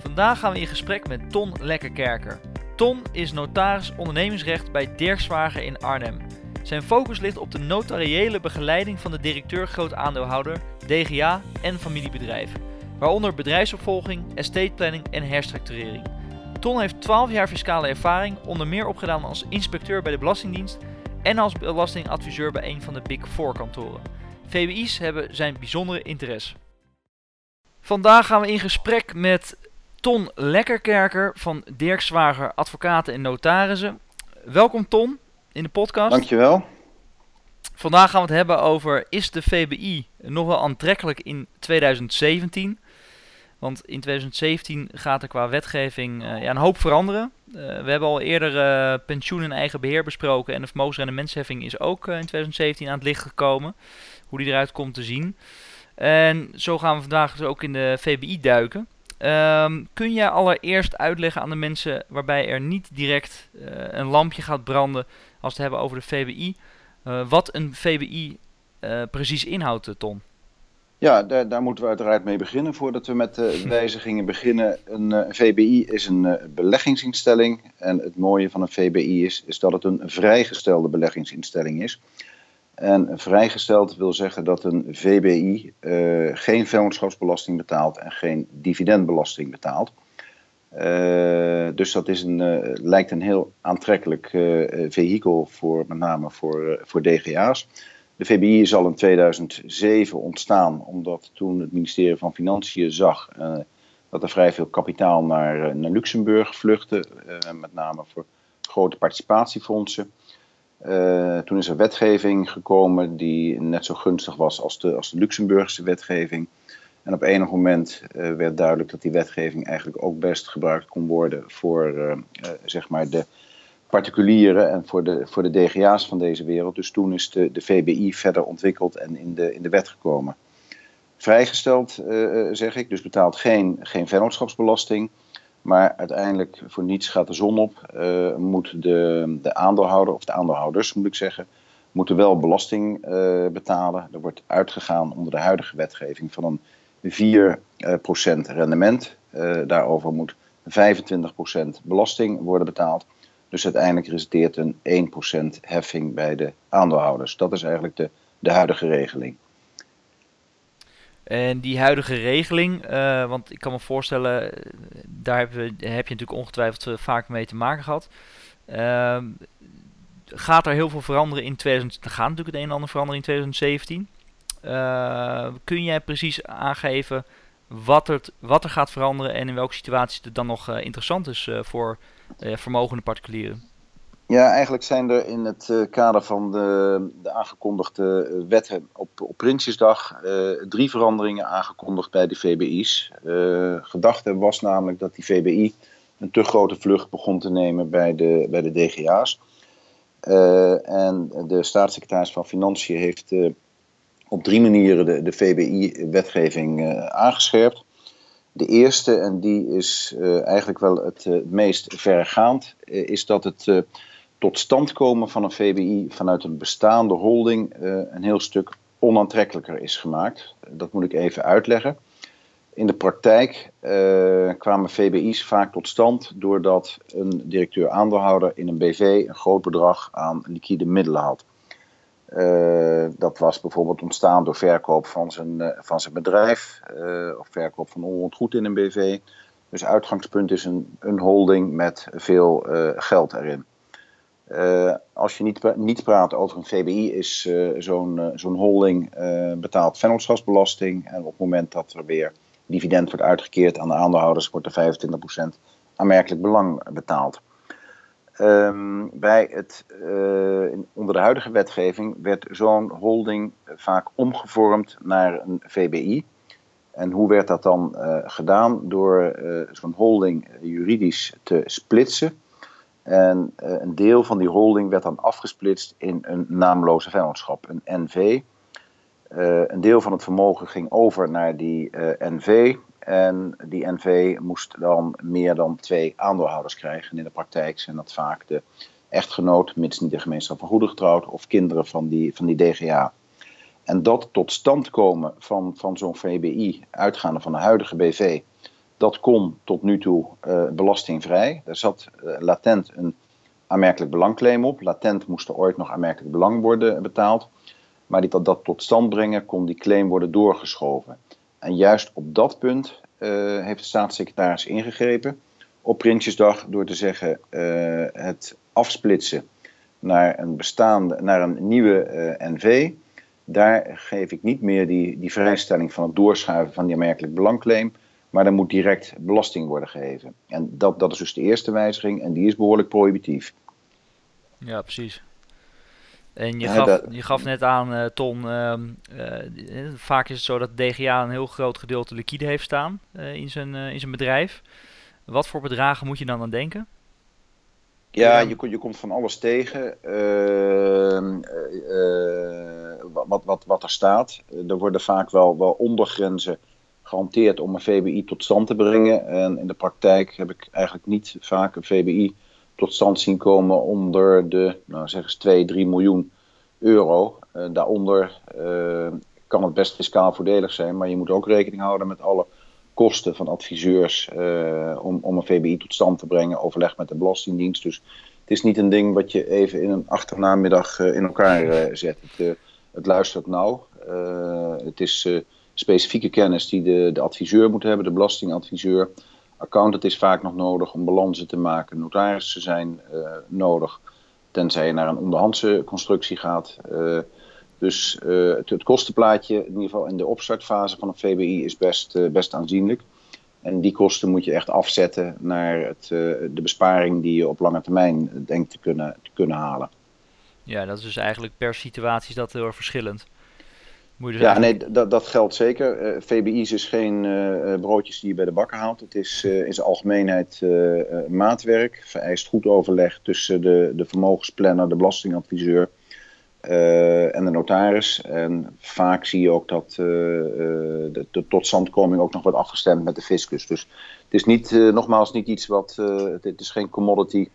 Vandaag gaan we in gesprek met Ton Lekkerkerker. Ton is notaris ondernemingsrecht bij Dirk Zwager in Arnhem. Zijn focus ligt op de notariële begeleiding van de directeur groot aandeelhouder, DGA en familiebedrijven, waaronder bedrijfsopvolging, estate planning en herstructurering. Ton heeft 12 jaar fiscale ervaring, onder meer opgedaan als inspecteur bij de Belastingdienst en als belastingadviseur bij een van de Big Four kantoren. VBI's hebben zijn bijzondere interesse. Vandaag gaan we in gesprek met Ton Lekkerkerker van Dirk Zwager Advocaten en Notarissen. Welkom Ton in de podcast. Dankjewel. Vandaag gaan we het hebben over is de VBI nog wel aantrekkelijk in 2017? Want in 2017 gaat er qua wetgeving uh, ja, een hoop veranderen. Uh, we hebben al eerder uh, pensioen en eigen beheer besproken en de vermogensrendementsheffing is ook in 2017 aan het licht gekomen. Hoe die eruit komt te zien. En zo gaan we vandaag dus ook in de VBI duiken. Um, kun jij allereerst uitleggen aan de mensen waarbij er niet direct uh, een lampje gaat branden als we het hebben over de VBI, uh, wat een VBI uh, precies inhoudt, Ton? Ja, daar, daar, moeten we uiteraard mee beginnen. Voordat we met de wijzigingen beginnen, een, een VBI is een beleggingsinstelling. En het mooie van een VBI is, is dat het een vrijgestelde beleggingsinstelling is. En vrijgesteld wil zeggen dat een VBI uh, geen vennootschapsbelasting betaalt en geen dividendbelasting betaalt. Uh, dus dat is een, uh, lijkt een heel aantrekkelijk vehikel voor met name voor, voor DGA's. De VBI is al in 2007 ontstaan omdat toen het ministerie van Financiën zag dat er vrij veel kapitaal naar, naar Luxemburg vluchtte, met name voor grote participatiefondsen. Uh, toen is er wetgeving gekomen die net zo gunstig was als de, als de Luxemburgse wetgeving. En op enig moment uh, werd duidelijk dat die wetgeving eigenlijk ook best gebruikt kon worden voor uh, zeg maar de particulieren en voor de, voor de DGA's van deze wereld. Dus toen is de, de VBI verder ontwikkeld en in de, in de wet gekomen. Vrijgesteld, zeg ik, dus betaalt geen, geen vennootschapsbelasting. Maar uiteindelijk, voor niets gaat de zon op, uh, moet de, de aandeelhouder, of de aandeelhouders moet ik zeggen, moeten wel belasting uh, betalen. Er wordt uitgegaan onder de huidige wetgeving van een 4% uh, rendement. daarover moet 25% belasting worden betaald. Dus uiteindelijk resulteert een 1% heffing bij de aandeelhouders. Dat is eigenlijk de, de huidige regeling. En die huidige regeling, uh, want ik kan me voorstellen, daar heb, heb je natuurlijk ongetwijfeld uh, vaak mee te maken gehad. Uh, gaat er heel veel veranderen in 2000? Er gaat natuurlijk het een en ander veranderen in 2017. Uh, kun jij precies aangeven wat, het, wat er gaat veranderen en in welke situaties het dan nog interessant is voor vermogende particulieren? Ja, eigenlijk zijn er in het uh, kader van de, de aangekondigde wetten op, op Prinsjesdag uh, drie veranderingen aangekondigd bij de VBI's. Gedachte was namelijk dat die VBI een te grote vlucht begon te nemen bij de, bij de DGA's. en de staatssecretaris van Financiën heeft op drie manieren de, de VBI-wetgeving aangescherpt. De eerste, en die is eigenlijk wel het meest vergaand, is dat het tot stand komen van een VBI vanuit een bestaande holding uh, een heel stuk onaantrekkelijker is gemaakt. Dat moet ik even uitleggen. In de praktijk uh, kwamen VBI's vaak tot stand doordat een directeur-aandeelhouder in een BV een groot bedrag aan liquide middelen had. Uh, dat was bijvoorbeeld ontstaan door verkoop van zijn, van zijn bedrijf of verkoop van onroerend goed in een BV. Dus uitgangspunt is een, een holding met veel geld erin. Uh, als je niet, niet praat over een VBI, is uh, zo'n uh, zo'n holding betaalt vennootschapsbelasting. En op het moment dat er weer dividend wordt uitgekeerd aan de aandeelhouders, wordt er 25% aanmerkelijk belang betaald. Um, bij het, onder de huidige wetgeving werd zo'n holding vaak omgevormd naar een VBI. En hoe werd dat dan gedaan? Door zo'n holding juridisch te splitsen. En een deel van die holding werd dan afgesplitst in een naamloze vennootschap, een NV. een deel van het vermogen ging over naar die NV. En die NV moest dan meer dan twee aandeelhouders krijgen. in de praktijk zijn dat vaak de echtgenoot, mits niet de gemeenschap van goede getrouwd, of kinderen van die, van die DGA. En dat tot stand komen van, van zo'n VBI, uitgaande van de huidige BV, dat kon tot nu toe uh, belastingvrij. Er zat uh, latent een aanmerkelijk belangclaim op. Latent moest er ooit nog aanmerkelijk belang worden betaald. Maar die, dat, dat tot stand brengen kon die claim worden doorgeschoven. En juist op dat punt uh, heeft de staatssecretaris ingegrepen op Prinsjesdag door te zeggen het afsplitsen naar een bestaande, naar een nieuwe NV. Daar geef ik niet meer die, die vrijstelling van het doorschuiven van die aanmerkelijk belangclaim. Maar er moet direct belasting worden gegeven. En dat, dat is dus de eerste wijziging en die is behoorlijk prohibitief. Ja, precies. En je, gaf, je gaf net aan, uh, Ton, uh, uh, vaak is het zo dat DGA een heel groot gedeelte liquide heeft staan in, zijn, in zijn bedrijf. Wat voor bedragen moet je dan aan denken? Ja, je, je komt van alles tegen. Ehm, wat, wat, wat er staat. Er worden vaak wel, wel ondergrenzen gehanteerd om een VBI tot stand te brengen. En in de praktijk heb ik eigenlijk niet vaak een VBI tot stand zien komen onder de, nou zeg eens 2, 3 miljoen euro. Uh, daaronder uh, kan het best fiscaal voordelig zijn, maar je moet ook rekening houden met alle kosten van adviseurs uh, om, om een VBI tot stand te brengen, overleg met de Belastingdienst. Dus het is niet een ding wat je even in een achternamiddag in elkaar zet. Het, het, luistert nauw. het is specifieke kennis die de, de adviseur moet hebben, de belastingadviseur. Accountant is vaak nog nodig om balansen te maken. Notarissen zijn uh, nodig, tenzij je naar een onderhandse constructie gaat. Uh, dus uh, het, kostenplaatje, in ieder geval in de opstartfase van een VBI, is best, best aanzienlijk. En die kosten moet je echt afzetten naar het, de besparing die je op lange termijn denkt te kunnen, te kunnen halen. Ja, dat is dus eigenlijk per situatie dat heel verschillend. Dus ja, nee, dat, dat geldt zeker. Uh, VBI's is geen uh, broodjes die je bij de bakker haalt. Het is uh, in zijn algemeenheid maatwerk. Vereist goed overleg tussen de, de vermogensplanner, de belastingadviseur en de notaris. En vaak zie je ook dat de, de totstandkoming ook nog wordt afgestemd met de fiscus. Dus het is niet, nogmaals niet iets wat. het, is geen commodity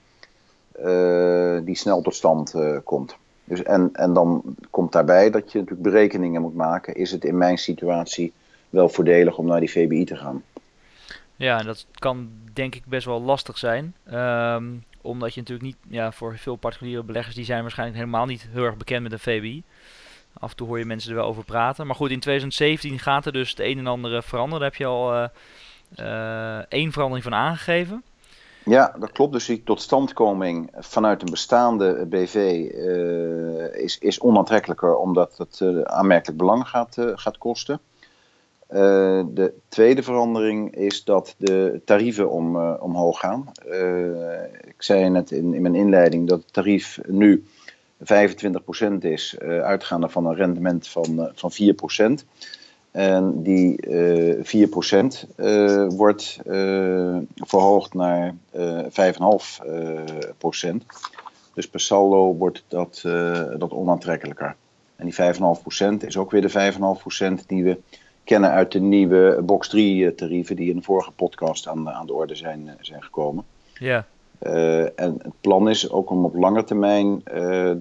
die snel tot stand komt. Dus en, en dan komt daarbij dat je natuurlijk berekeningen moet maken. Is het in mijn situatie wel voordelig om naar die VBI te gaan? Ja, dat kan denk ik best wel lastig zijn. Um, omdat je natuurlijk niet, ja, voor veel particuliere beleggers, die zijn waarschijnlijk helemaal niet heel erg bekend met een VBI. Af en toe hoor je mensen er wel over praten. Maar goed, in 2017 gaat er dus het een en ander veranderen. Daar heb je al uh, uh, één verandering van aangegeven. Ja, dat klopt. Dus die totstandkoming vanuit een bestaande BV uh, is, is onaantrekkelijker omdat het uh, aanmerkelijk belang gaat, uh, gaat kosten. de tweede verandering is dat de tarieven om, omhoog gaan. ik zei net in, in mijn inleiding dat het tarief nu 25% is, uitgaande van een rendement van, van 4%. En die uh, 4% uh, wordt uh, verhoogd naar uh, 5,5%. dus per saldo wordt dat, dat onaantrekkelijker. En die 5,5% is ook weer de 5,5% die we kennen uit de nieuwe Box 3 tarieven die in de vorige podcast aan, aan de orde zijn, zijn gekomen. Ja. en het plan is ook om op lange termijn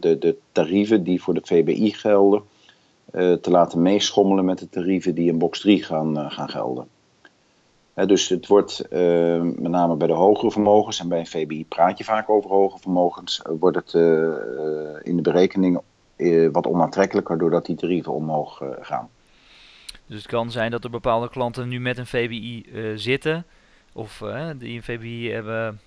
de, de tarieven die voor de VBI gelden eh, te laten meeschommelen met de tarieven die in box 3 gaan, uh, gaan gelden. dus het wordt uh, met name bij de hogere vermogens en bij een VBI praat je vaak over hoge vermogens, wordt het in de berekening wat onaantrekkelijker doordat die tarieven omhoog gaan. Dus het kan zijn dat er bepaalde klanten nu met een VBI zitten of die een VBI hebben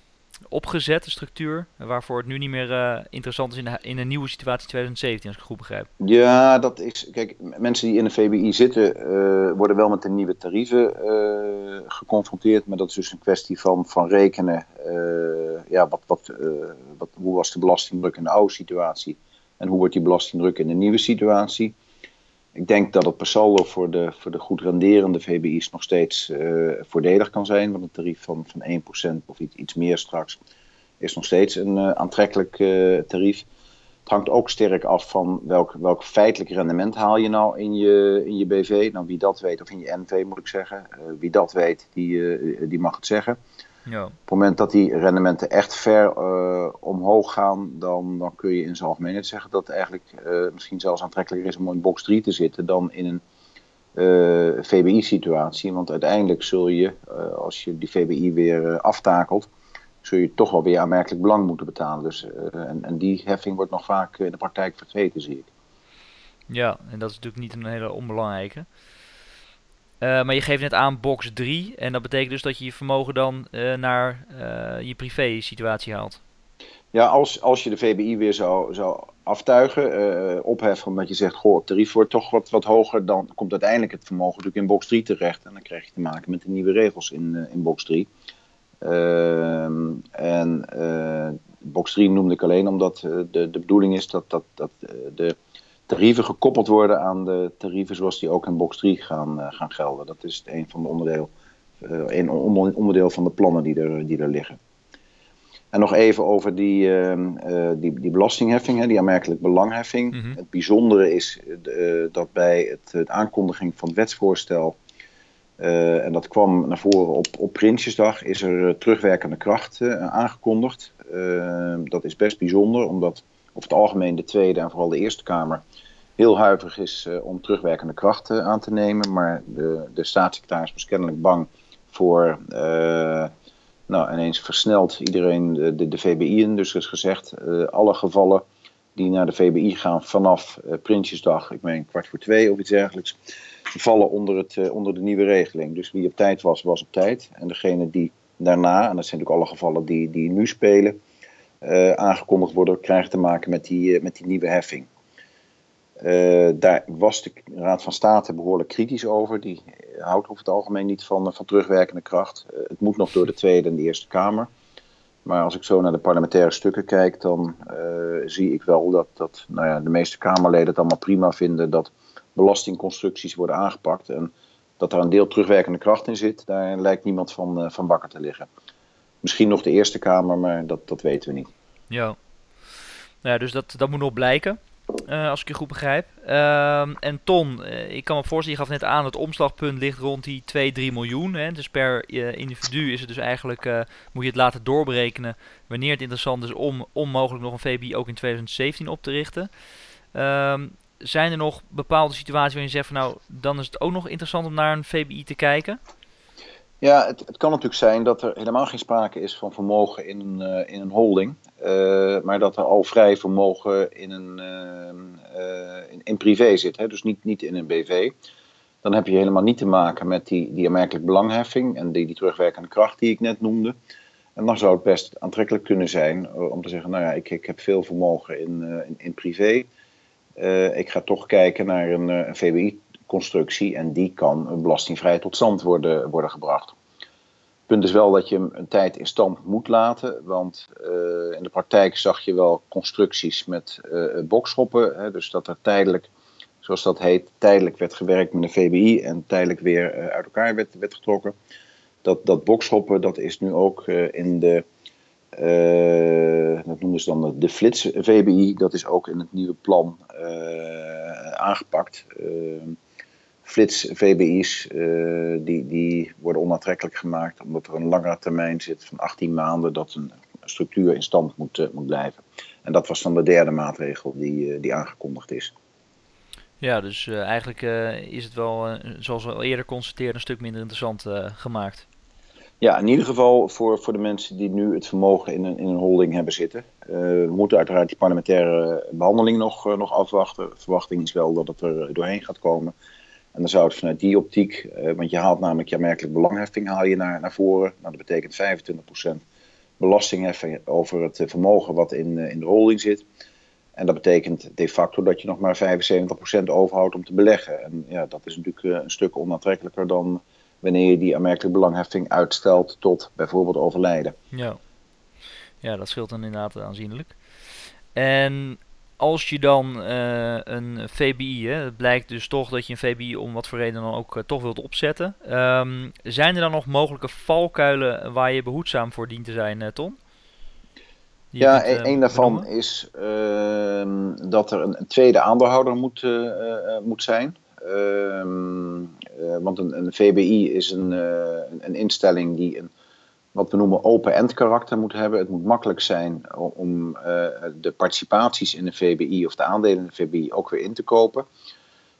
opgezette structuur, waarvoor het nu niet meer uh, interessant is in, de, in een nieuwe situatie 2017, als ik het goed begrijp. Ja, dat is. Kijk, mensen die in een VBI zitten, uh, worden wel met de nieuwe tarieven uh, geconfronteerd, maar dat is dus een kwestie van, van rekenen. ja, wat, wat, wat, hoe was de belastingdruk in de oude situatie en hoe wordt die belastingdruk in de nieuwe situatie? Ik denk dat het per saldo voor de, voor de goed renderende VBI's nog steeds uh, voordelig kan zijn. Want een tarief van, van 1% of iets, iets meer straks is nog steeds een uh, aantrekkelijk uh, tarief. Het hangt ook sterk af van welk, welk feitelijk rendement haal je nou in je, in je BV. Nou, wie dat weet, of in je NV moet ik zeggen. wie dat weet, die, die mag het zeggen. Ja. Op het moment dat die rendementen echt ver uh, omhoog gaan, dan, dan kun je in zijn algemeenheid zeggen dat het eigenlijk uh, misschien zelfs aantrekkelijker is om in box 3 te zitten dan in een uh, VBI-situatie. Want uiteindelijk zul je, als je die VBI weer aftakelt, zul je toch wel weer aanmerkelijk belang moeten betalen. Dus, en, en die heffing wordt nog vaak in de praktijk vergeten, zie ik. Ja, en dat is natuurlijk niet een hele onbelangrijke. Uh, maar je geeft net aan box 3. En dat betekent dus dat je je vermogen dan uh, naar uh, je privé situatie haalt. Ja, als, als je de VBI weer zou, zou aftuigen, opheffen omdat je zegt, goh, het tarief wordt toch wat, wat hoger, dan komt uiteindelijk het vermogen natuurlijk in box 3 terecht. En dan krijg je te maken met de nieuwe regels in, in box 3. Ehm, en box 3 noemde ik alleen omdat de, de bedoeling is dat, dat, dat de tarieven gekoppeld worden aan de tarieven zoals die ook in box 3 gaan, uh, gaan gelden. Dat is een van de onderdeel, uh, een onderdeel van de plannen die er, die er liggen. En nog even over die, uh, die, die belastingheffing, hè, die aanmerkelijk belangheffing. Mm -hmm. Het bijzondere is dat bij het, het, aankondiging van het wetsvoorstel, en dat kwam naar voren op, op Prinsjesdag, is er terugwerkende kracht aangekondigd. dat is best bijzonder, omdat over het algemeen de Tweede en vooral de Eerste Kamer heel huiverig is uh, om terugwerkende krachten aan te nemen. Maar de, de staatssecretaris was kennelijk bang voor, uh, nou ineens versnelt iedereen de, de, de VBI'en. Dus er is gezegd, alle gevallen die naar de VBI gaan vanaf Prinsjesdag, ik meen kwart voor twee of iets dergelijks, vallen onder, het, onder de nieuwe regeling. Dus wie op tijd was, was op tijd. En degene die daarna, en dat zijn natuurlijk alle gevallen die, die nu spelen, uh, aangekondigd worden, krijgen te maken met die, uh, met die nieuwe heffing. Uh, daar was de Raad van State behoorlijk kritisch over. Die houdt over het algemeen niet van, van terugwerkende kracht. het moet nog door de Tweede en de Eerste Kamer. Maar als ik zo naar de parlementaire stukken kijk, dan zie ik wel dat, dat nou ja, de meeste Kamerleden het allemaal prima vinden dat belastingconstructies worden aangepakt. En dat er een deel terugwerkende kracht in zit, daar lijkt niemand van, van bakker te liggen. Misschien nog de Eerste Kamer, maar dat, dat weten we niet. Ja, nou ja dus dat, dat moet nog blijken. Uh, als ik je goed begrijp. Uh, en Ton, uh, ik kan me voorstellen, je gaf net aan, het omslagpunt ligt rond die 2, 3 miljoen. Hè? Dus per uh, individu is het dus eigenlijk, moet je het laten doorberekenen wanneer het interessant is om, om mogelijk nog een VBI ook in 2017 op te richten. Ehm, zijn er nog bepaalde situaties waarin je zegt van nou, dan is het ook nog interessant om naar een VBI te kijken? Ja, het, het, kan natuurlijk zijn dat er helemaal geen sprake is van vermogen in een, uh, in een holding. Uh, maar dat er al vrij vermogen in, een, uh, in, privé zit. Hè? Dus niet, niet in een BV. Dan heb je helemaal niet te maken met die, die aanmerkelijk belangheffing en die, die terugwerkende kracht die ik net noemde. En dan zou het best aantrekkelijk kunnen zijn om te zeggen, nou ja, ik, ik heb veel vermogen in, in, in privé. ik ga toch kijken naar een, een VBI constructie en die kan belastingvrij tot stand worden, worden gebracht. Het punt is wel dat je hem een tijd in stand moet laten, want uh, in de praktijk zag je wel constructies met uh, bokschoppen, hè, dus dat er tijdelijk, zoals dat heet, tijdelijk werd gewerkt met een VBI en tijdelijk weer uh, uit elkaar werd, werd getrokken. Dat, dat bokschoppen, dat is nu ook in de, dat noemen ze dan de flits VBI, dat is ook in het nieuwe plan aangepakt flits VBI's, uh, die, die worden onaantrekkelijk gemaakt omdat er een langere termijn zit van 18 maanden dat een structuur in stand moet, uh, moet blijven. En dat was dan de derde maatregel die, uh, die aangekondigd is. Ja, dus eigenlijk is het wel, zoals we al eerder constateerden, een stuk minder interessant gemaakt. Ja, in ieder geval voor, voor de mensen die nu het vermogen in een, in een holding hebben zitten. we moeten uiteraard die parlementaire behandeling nog, nog afwachten. De verwachting is wel dat het er doorheen gaat komen. En dan zou het vanuit die optiek, eh, want je haalt namelijk je aanmerkelijk belangheffing haal je naar, naar voren. Nou, dat betekent 25% belastingheffing over het eh, vermogen wat in, eh, in de holding zit. En dat betekent de facto dat je nog maar 75% overhoudt om te beleggen. En ja, dat is natuurlijk een stuk onaantrekkelijker dan wanneer je die aanmerkelijk belangheffing uitstelt tot bijvoorbeeld overlijden. Ja, ja dat scheelt dan inderdaad aanzienlijk. En als je dan uh, een VBI, hè, het blijkt dus toch dat je een VBI om wat voor reden dan ook uh, toch wilt opzetten. Um, zijn er dan nog mogelijke valkuilen waar je behoedzaam voor dient te zijn, uh, Ton? ja, een, een daarvan is ehm, dat er een, een, tweede aandeelhouder moet, moet zijn. Ehm, want een, een, VBI is een, een instelling die een wat we noemen open-end karakter moet hebben. Het moet makkelijk zijn om uh, de participaties in de VBI of de aandelen in de VBI ook weer in te kopen.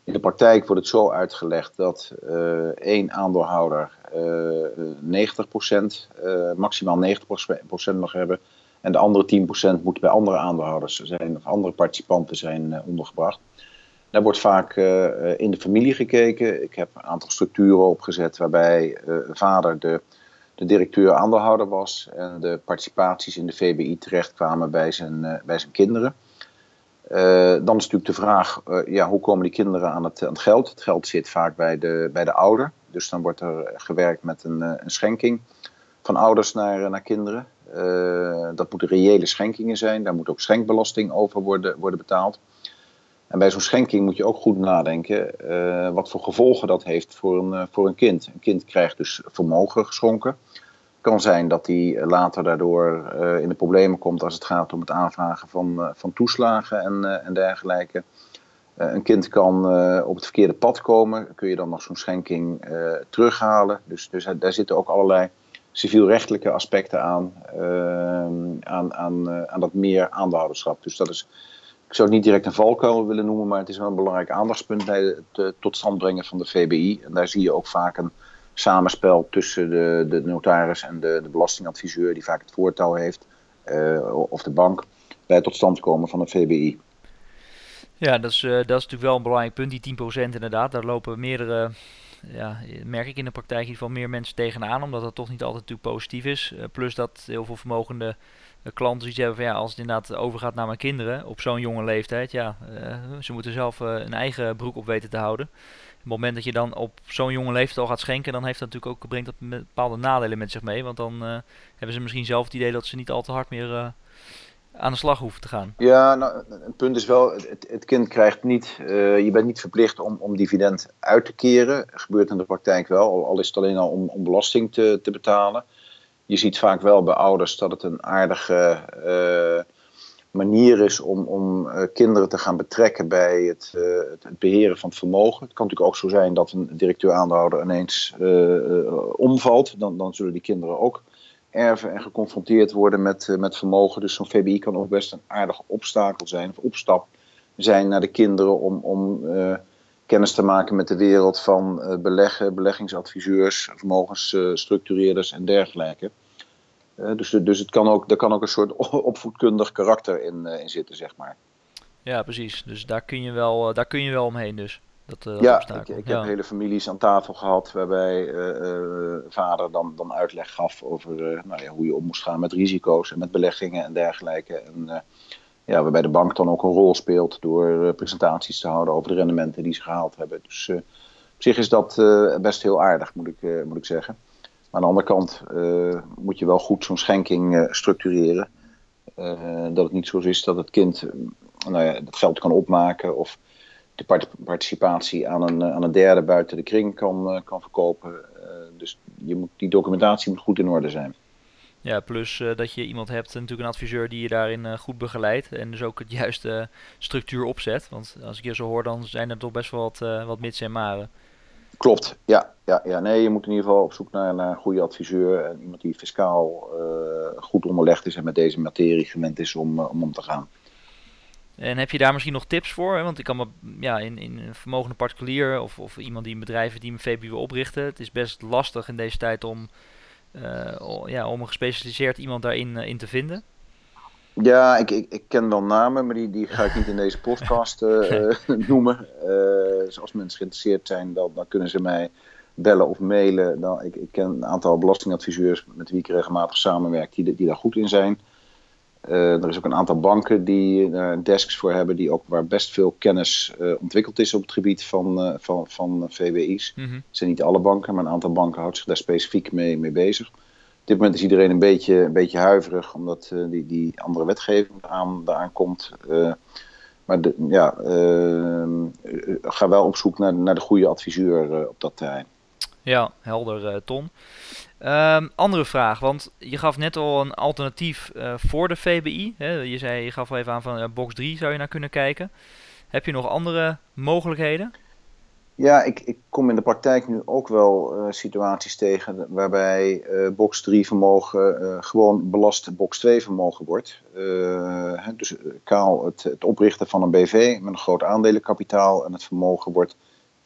In de praktijk wordt het zo uitgelegd dat uh, één aandeelhouder uh, 90%, maximaal 90% mag hebben. En de andere 10% moet bij andere aandeelhouders zijn of andere participanten zijn ondergebracht. Daar wordt vaak in de familie gekeken. Ik heb een aantal structuren opgezet waarbij vader de de directeur aandeelhouder was en de participaties in de VBI terechtkwamen bij zijn, uh, bij zijn kinderen. Uh, dan is natuurlijk de vraag, uh, ja, hoe komen die kinderen aan het, aan het, geld? Het geld zit vaak bij de, bij de ouder, dus dan wordt er gewerkt met een, een schenking van ouders naar, naar kinderen. dat moeten reële schenkingen zijn, daar moet ook schenkbelasting over worden, worden betaald. En bij zo'n schenking moet je ook goed nadenken uh, wat voor gevolgen dat heeft voor een, uh, voor een kind. Een kind krijgt dus vermogen geschonken. Kan zijn dat hij later daardoor uh, in de problemen komt als het gaat om het aanvragen van, van toeslagen en, en dergelijke. een kind kan op het verkeerde pad komen. Kun je dan nog zo'n schenking terughalen. Dus, dus daar zitten ook allerlei civielrechtelijke aspecten aan, aan, aan, aan dat meer aandeelhouderschap. Dus dat is ik zou het niet direct een valkuil willen noemen, maar het is wel een belangrijk aandachtspunt bij het uh, tot stand brengen van de VBI. En daar zie je ook vaak een samenspel tussen de, de notaris en de, de belastingadviseur, die vaak het voortouw heeft, uh, of de bank, bij het tot stand komen van een VBI. Ja, dat is, uh, dat is natuurlijk wel een belangrijk punt, die 10% inderdaad. Daar lopen meerdere, ja, merk ik in de praktijk in ieder geval meer mensen tegenaan, omdat dat toch niet altijd natuurlijk positief is. plus dat heel veel klanten zoiets hebben van ja, als het inderdaad overgaat naar mijn kinderen op zo'n jonge leeftijd, ja, uh, ze moeten zelf uh, een eigen broek op weten te houden. Op het moment dat je dan op zo'n jonge leeftijd al gaat schenken, dan heeft dat natuurlijk ook, brengt dat bepaalde nadelen met zich mee. Want dan uh, hebben ze misschien zelf het idee dat ze niet al te hard meer aan de slag hoeven te gaan. Ja, nou, het punt is wel, het, kind krijgt niet, je bent niet verplicht om, om dividend uit te keren. Gebeurt in de praktijk wel, al is het alleen al om, om belasting te, te betalen je ziet vaak wel bij ouders dat het een aardige uh, manier is om, om uh, kinderen te gaan betrekken bij het, uh, het, beheren van vermogen. Het kan natuurlijk ook zo zijn dat een directeur-aandeelhouder ineens omvalt. Dan, dan zullen die kinderen ook erven en geconfronteerd worden met, met vermogen. Dus zo'n VBI kan ook best een aardig obstakel zijn, of opstap zijn naar de kinderen om, om kennis te maken met de wereld van uh, beleggen, beleggingsadviseurs, vermogensstructureerders en dergelijke. Uh, dus dus het kan ook, er kan ook een soort opvoedkundig karakter in, uh, in zitten, zeg maar. Ja, precies. Dus daar kun je wel, daar kun je wel omheen dus. Dat, ja, ik, ik ja. heb hele families aan tafel gehad waarbij vader dan, dan uitleg gaf over nou ja, hoe je om moest gaan met risico's en met beleggingen en dergelijke. En ja, waarbij de bank dan ook een rol speelt door uh, presentaties te houden over de rendementen die ze gehaald hebben. Dus uh, op zich is dat uh, best heel aardig, moet ik, moet ik zeggen. Maar aan de andere kant moet je wel goed zo'n schenking structureren. dat het niet zo is dat het kind nou ja, het geld kan opmaken of de part participatie aan een, aan een derde buiten de kring kan, kan verkopen. dus je moet, die documentatie moet goed in orde zijn. Ja, plus uh, dat je iemand hebt, natuurlijk een adviseur die je daarin uh, goed begeleidt en dus ook het juiste structuur opzet. Want als ik je zo hoor, dan zijn er toch best wel wat, uh, wat mits en maren. Klopt, ja, ja, ja. Nee, je moet in ieder geval op zoek naar, naar een goede adviseur. En iemand die fiscaal goed onderlegd is en met deze materie gewend is om, om om te gaan. En heb je daar misschien nog tips voor? Want ik kan me ja, in, in een vermogende particulier of, of iemand die een bedrijf die een wil oprichten. Het is best lastig in deze tijd om ja, om een gespecialiseerd iemand daarin uh, in te vinden? Ja, ik, ik, ik, ken wel namen, maar die, die ga ik niet in deze podcast uh, noemen. dus als mensen geïnteresseerd zijn, dan, dan kunnen ze mij bellen of mailen. Dan, ik, ik ken een aantal belastingadviseurs met wie ik regelmatig samenwerk, die, die daar goed in zijn. Uh, er is ook een aantal banken die daar desks voor hebben, die ook waar best veel kennis uh, ontwikkeld is op het gebied van, uh, van, van VWI's. Mm -hmm. Het zijn niet alle banken, maar een aantal banken houdt zich daar specifiek mee, mee bezig. Op dit moment is iedereen een beetje, een beetje huiverig, omdat die, die andere wetgeving aan, eraan komt. maar de, ja, ga wel op zoek naar, naar de goede adviseur op dat terrein. Ja, helder, Ton. Um, andere vraag, want je gaf net al een alternatief uh, voor de VBI. Hè? Je, zei, je gaf al even aan van box 3 zou je naar kunnen kijken. Heb je nog andere mogelijkheden? Ja, ik, ik kom in de praktijk nu ook wel uh, situaties tegen waarbij box 3 vermogen gewoon belast box 2 vermogen wordt. Dus kaal het, het oprichten van een BV met een groot aandelenkapitaal en het vermogen wordt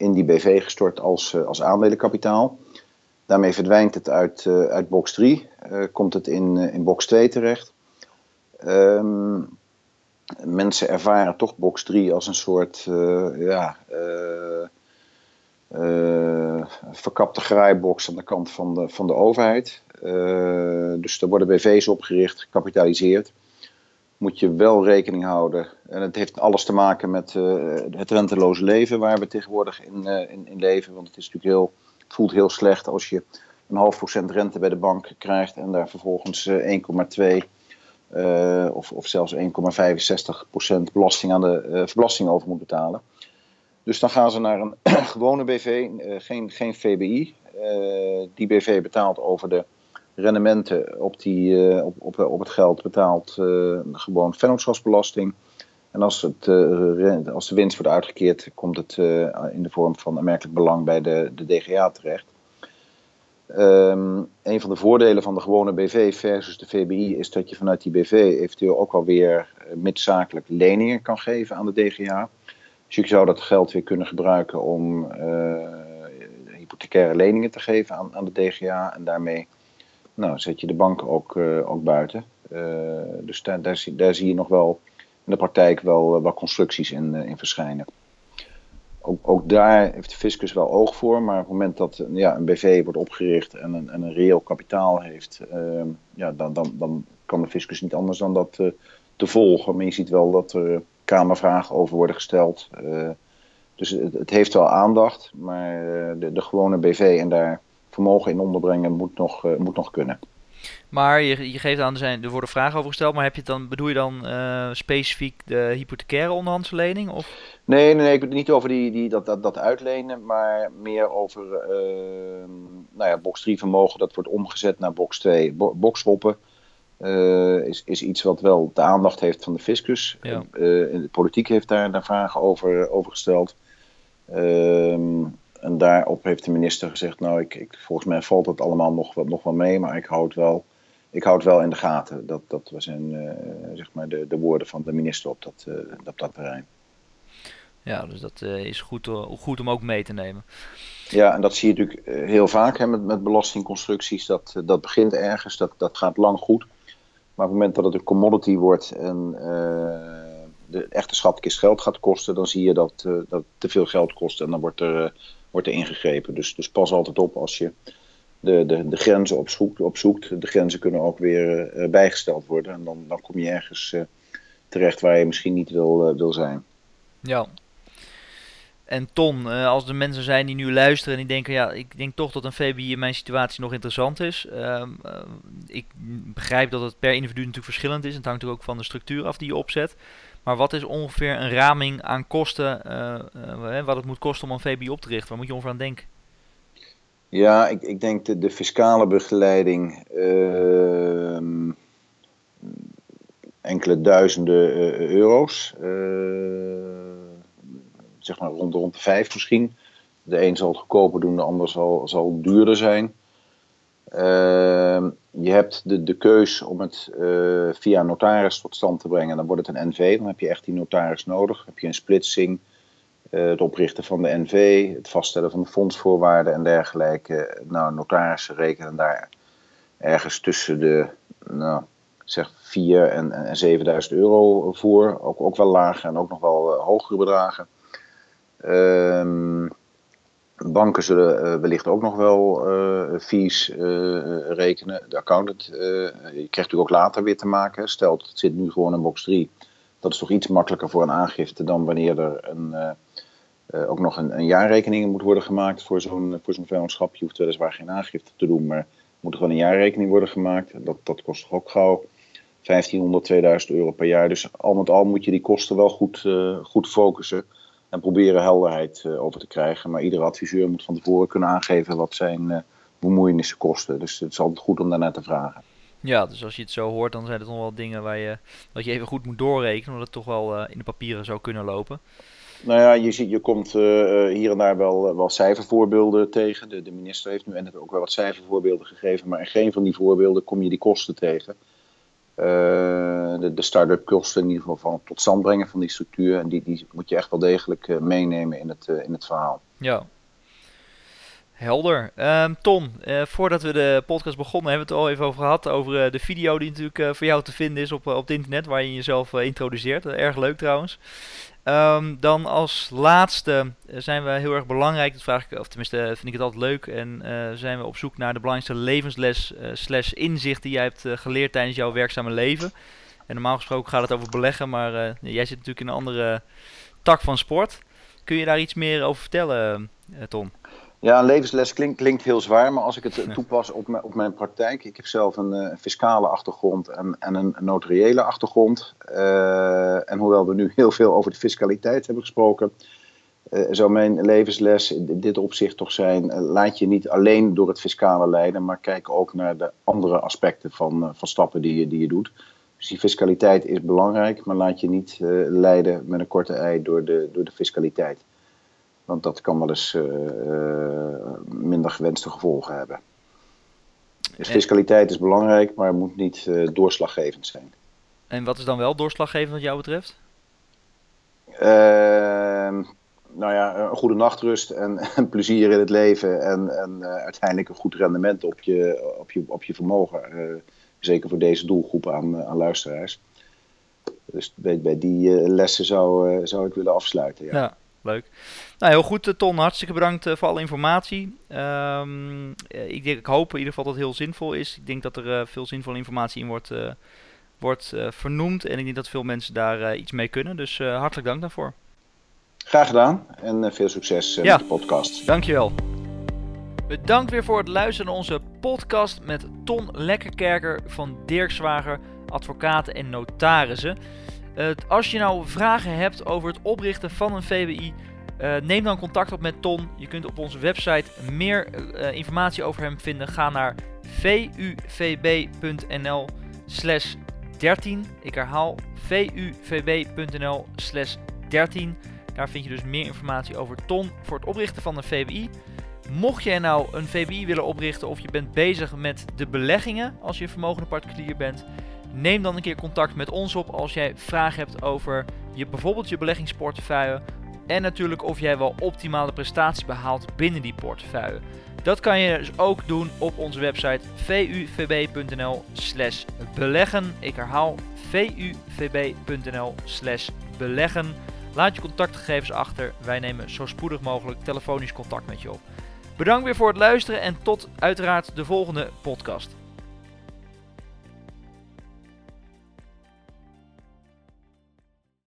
in die BV gestort als, als aandelenkapitaal. Daarmee verdwijnt het uit, uh, uit box 3, uh, eh, komt het in, in box 2 terecht. Um, mensen ervaren toch box 3 als een soort ja, verkapte graaibox aan de kant van de, van de overheid. dus er worden BV's opgericht, gecapitaliseerd. Moet je wel rekening houden. En het heeft alles te maken met het renteloze leven waar we tegenwoordig in, in, in leven. Want het is natuurlijk heel voelt heel slecht als je een half procent rente bij de bank krijgt en daar vervolgens 1,2 uh, eh, eh, of, of zelfs 1,65 procent belasting aan de verblasting over moet betalen. Dus dan gaan ze naar een gewone BV, geen, geen VBI. die BV betaalt over de rendementen op, die, op, op, op het geld betaalt gewoon vennootschapsbelasting. En als, het, uh, als de winst wordt uitgekeerd, komt het uh, in de vorm van aanmerkelijk belang bij de, de DGA terecht. Um, een van de voordelen van de gewone BV versus de VBI is dat je vanuit die BV eventueel ook alweer uh, midzakelijk leningen kan geven aan de DGA. Dus je zou dat geld weer kunnen gebruiken om hypothecaire leningen te geven aan, aan de DGA. En daarmee nou, zet je de bank ook, ook buiten. dus daar, zie, daar zie je nog wel in de praktijk wel, eh, wel constructies in, eh, in verschijnen. Ook, ook, daar heeft de fiscus wel oog voor, maar op het moment dat eh, ja, een BV wordt opgericht en een, en een reëel kapitaal heeft, uh, ja, dan, dan, dan kan de fiscus niet anders dan dat te volgen. Maar je ziet wel dat er kamervragen over worden gesteld. Dus het, het, heeft wel aandacht, maar de, de gewone BV en daar vermogen in onderbrengen moet nog, moet nog kunnen. Maar je, je geeft aan, er, zijn, er worden vragen over gesteld, maar heb je dan, bedoel je dan uh, specifiek de hypothecaire onderhandslening? Of? Nee, nee, nee, ik bedoel niet over die, die, dat, dat, dat uitlenen, maar meer over uh, nou ja, box 3 vermogen dat wordt omgezet naar box 2. Bo boxwoppen uh, is, is iets wat wel de aandacht heeft van de fiscus. Ja. de politiek heeft daar, daar vragen over, over gesteld. Ehm, en daarop heeft de minister gezegd, nou, ik, ik, volgens mij valt het allemaal nog, nog wel mee, maar ik hou het wel, ik hou het wel in de gaten. Dat, dat zijn uh, zeg maar de, de woorden van de minister op dat, uh, op dat terrein. Ja, dus dat uh, is goed, goed om ook mee te nemen. Ja, en dat zie je natuurlijk heel vaak hè, met, met belastingconstructies. Dat, dat begint ergens, dat, dat gaat lang goed. Maar op het moment dat het een commodity wordt en de echte schatkist geld gaat kosten, dan zie je dat, dat het te veel geld kost. En dan wordt er wordt er ingegrepen. Dus, dus pas altijd op als je de, de, de grenzen opzoekt, opzoekt. De grenzen kunnen ook weer uh, bijgesteld worden. En dan, dan kom je ergens uh, terecht waar je misschien niet wil, uh, wil zijn. Ja. En Ton, als er mensen zijn die nu luisteren en die denken, ja, ik denk toch dat een VBI in mijn situatie nog interessant is. Uh, ik begrijp dat het per individu natuurlijk verschillend is. Het hangt ook van de structuur af die je opzet. Maar wat is ongeveer een raming aan kosten, uh, wat het moet kosten om een VBI op te richten? Waar moet je ongeveer aan denken? Ja, ik, ik denk de, de fiscale begeleiding uh, enkele duizenden euro's. zeg maar rond, rond de vijf misschien. De een zal het goedkoper doen, de ander zal, zal duurder zijn. Ehm, je hebt de, de keus om het uh, via notaris tot stand te brengen. Dan wordt het een NV, dan heb je echt die notaris nodig. Dan heb je een splitsing, uh, het oprichten van de NV, het vaststellen van de fondsvoorwaarden en dergelijke. Nou, notarissen rekenen daar ergens tussen de nou, zeg 4 en, en 7000 euro voor. Ook, ook wel lage en ook nog wel uh, hogere bedragen. Ehm Banken zullen uh, wellicht ook nog wel uh, fees uh, rekenen. De accountant, je krijgt natuurlijk ook later weer te maken. Stel, het zit nu gewoon in box 3. Dat is toch iets makkelijker voor een aangifte dan wanneer er een, ook nog een, een, jaarrekening moet worden gemaakt voor zo'n zo'n vennootschap. Je hoeft weliswaar geen aangifte te doen, maar moet er gewoon een jaarrekening worden gemaakt. Dat, dat kost toch ook gauw 1500, 2000 euro per jaar. Dus al met al moet je die kosten wel goed, goed focussen en proberen helderheid over te krijgen. Maar iedere adviseur moet van tevoren kunnen aangeven wat zijn bemoeienissen kosten. Dus het is altijd goed om daarnaar te vragen. Ja, dus als je het zo hoort, dan zijn het nog wel dingen waar je, wat je even goed moet doorrekenen, omdat het toch wel in de papieren zou kunnen lopen. Nou ja, je, ziet, je komt uh, hier en daar wel, wel cijfervoorbeelden tegen. De, de minister heeft nu en ook wel wat cijfervoorbeelden gegeven, maar in geen van die voorbeelden kom je die kosten tegen. Uh, de, de start-up kosten in ieder geval van tot stand brengen van die structuur. En die, die moet je echt wel degelijk uh, meenemen in het, in het verhaal. Ja, Helder. Um, uh, voordat we de podcast begonnen, hebben we het al even over gehad. Over de video die natuurlijk voor jou te vinden is op, op het internet, waar je jezelf introduceert. erg leuk trouwens. Um, dan als laatste zijn we heel erg belangrijk, dat vraag ik, of tenminste vind ik het altijd leuk. En zijn we op zoek naar de belangrijkste levensles slash inzicht die jij hebt geleerd tijdens jouw werkzame leven. En normaal gesproken gaat het over beleggen, maar jij zit natuurlijk in een andere tak van sport. Kun je daar iets meer over vertellen, Tom? Ja, een levensles klinkt, klinkt heel zwaar, maar als ik het toepas op, mijn, op mijn praktijk. Ik heb zelf een uh, fiscale achtergrond en, en een notariële achtergrond. Uh, en hoewel we nu heel veel over de fiscaliteit hebben gesproken, uh, zou mijn levensles in dit opzicht toch zijn: laat je niet alleen door het fiscale leiden, maar kijk ook naar de andere aspecten van, van stappen die je, die je doet. Dus die fiscaliteit is belangrijk, maar laat je niet leiden met een korte ei door de, door de fiscaliteit. Want dat kan wel eens uh, minder gewenste gevolgen hebben. Dus fiscaliteit is belangrijk, maar het moet niet uh, doorslaggevend zijn. En wat is dan wel doorslaggevend wat jou betreft? Ehm, nou ja, een goede nachtrust en, en plezier in het leven en, en uiteindelijk een goed rendement op je, op je, op je vermogen. zeker voor deze doelgroep aan, aan luisteraars. Dus bij, bij die lessen zou, zou ik willen afsluiten. Ja. ja leuk. Nou, heel goed, eh, Ton. Hartstikke bedankt eh, voor alle informatie. Um, ik, denk, ik hoop in ieder geval dat het heel zinvol is. Ik denk dat er veel zinvolle informatie in wordt, wordt vernoemd. En ik denk dat veel mensen daar iets mee kunnen. Dus hartelijk dank daarvoor. Graag gedaan en veel succes ja. met de podcast. Dankjewel. Bedankt weer voor het luisteren naar onze podcast met Ton Lekkerkerker van Dirkswager, advocaten en notarissen. Als je nou vragen hebt over het oprichten van een VBI, eh, neem dan contact op met Ton. Je kunt op onze website meer uh, informatie over hem vinden. Ga naar vuvb.nl slash 13. Ik herhaal vuvb.nl slash 13. Daar vind je dus meer informatie over Ton voor het oprichten van een VBI. Mocht jij nou een VBI willen oprichten of je bent bezig met de beleggingen als je vermogende particulier bent, Neem dan een keer contact met ons op als jij vragen hebt over je, bijvoorbeeld je beleggingsportefeuille. En natuurlijk of jij wel optimale prestaties behaalt binnen die portefeuille. Dat kan je dus ook doen op onze website vuvb.nl slash beleggen. Ik herhaal vuvb.nl slash beleggen. Laat je contactgegevens achter. Wij nemen zo spoedig mogelijk telefonisch contact met je op. Bedankt weer voor het luisteren en tot uiteraard de volgende podcast.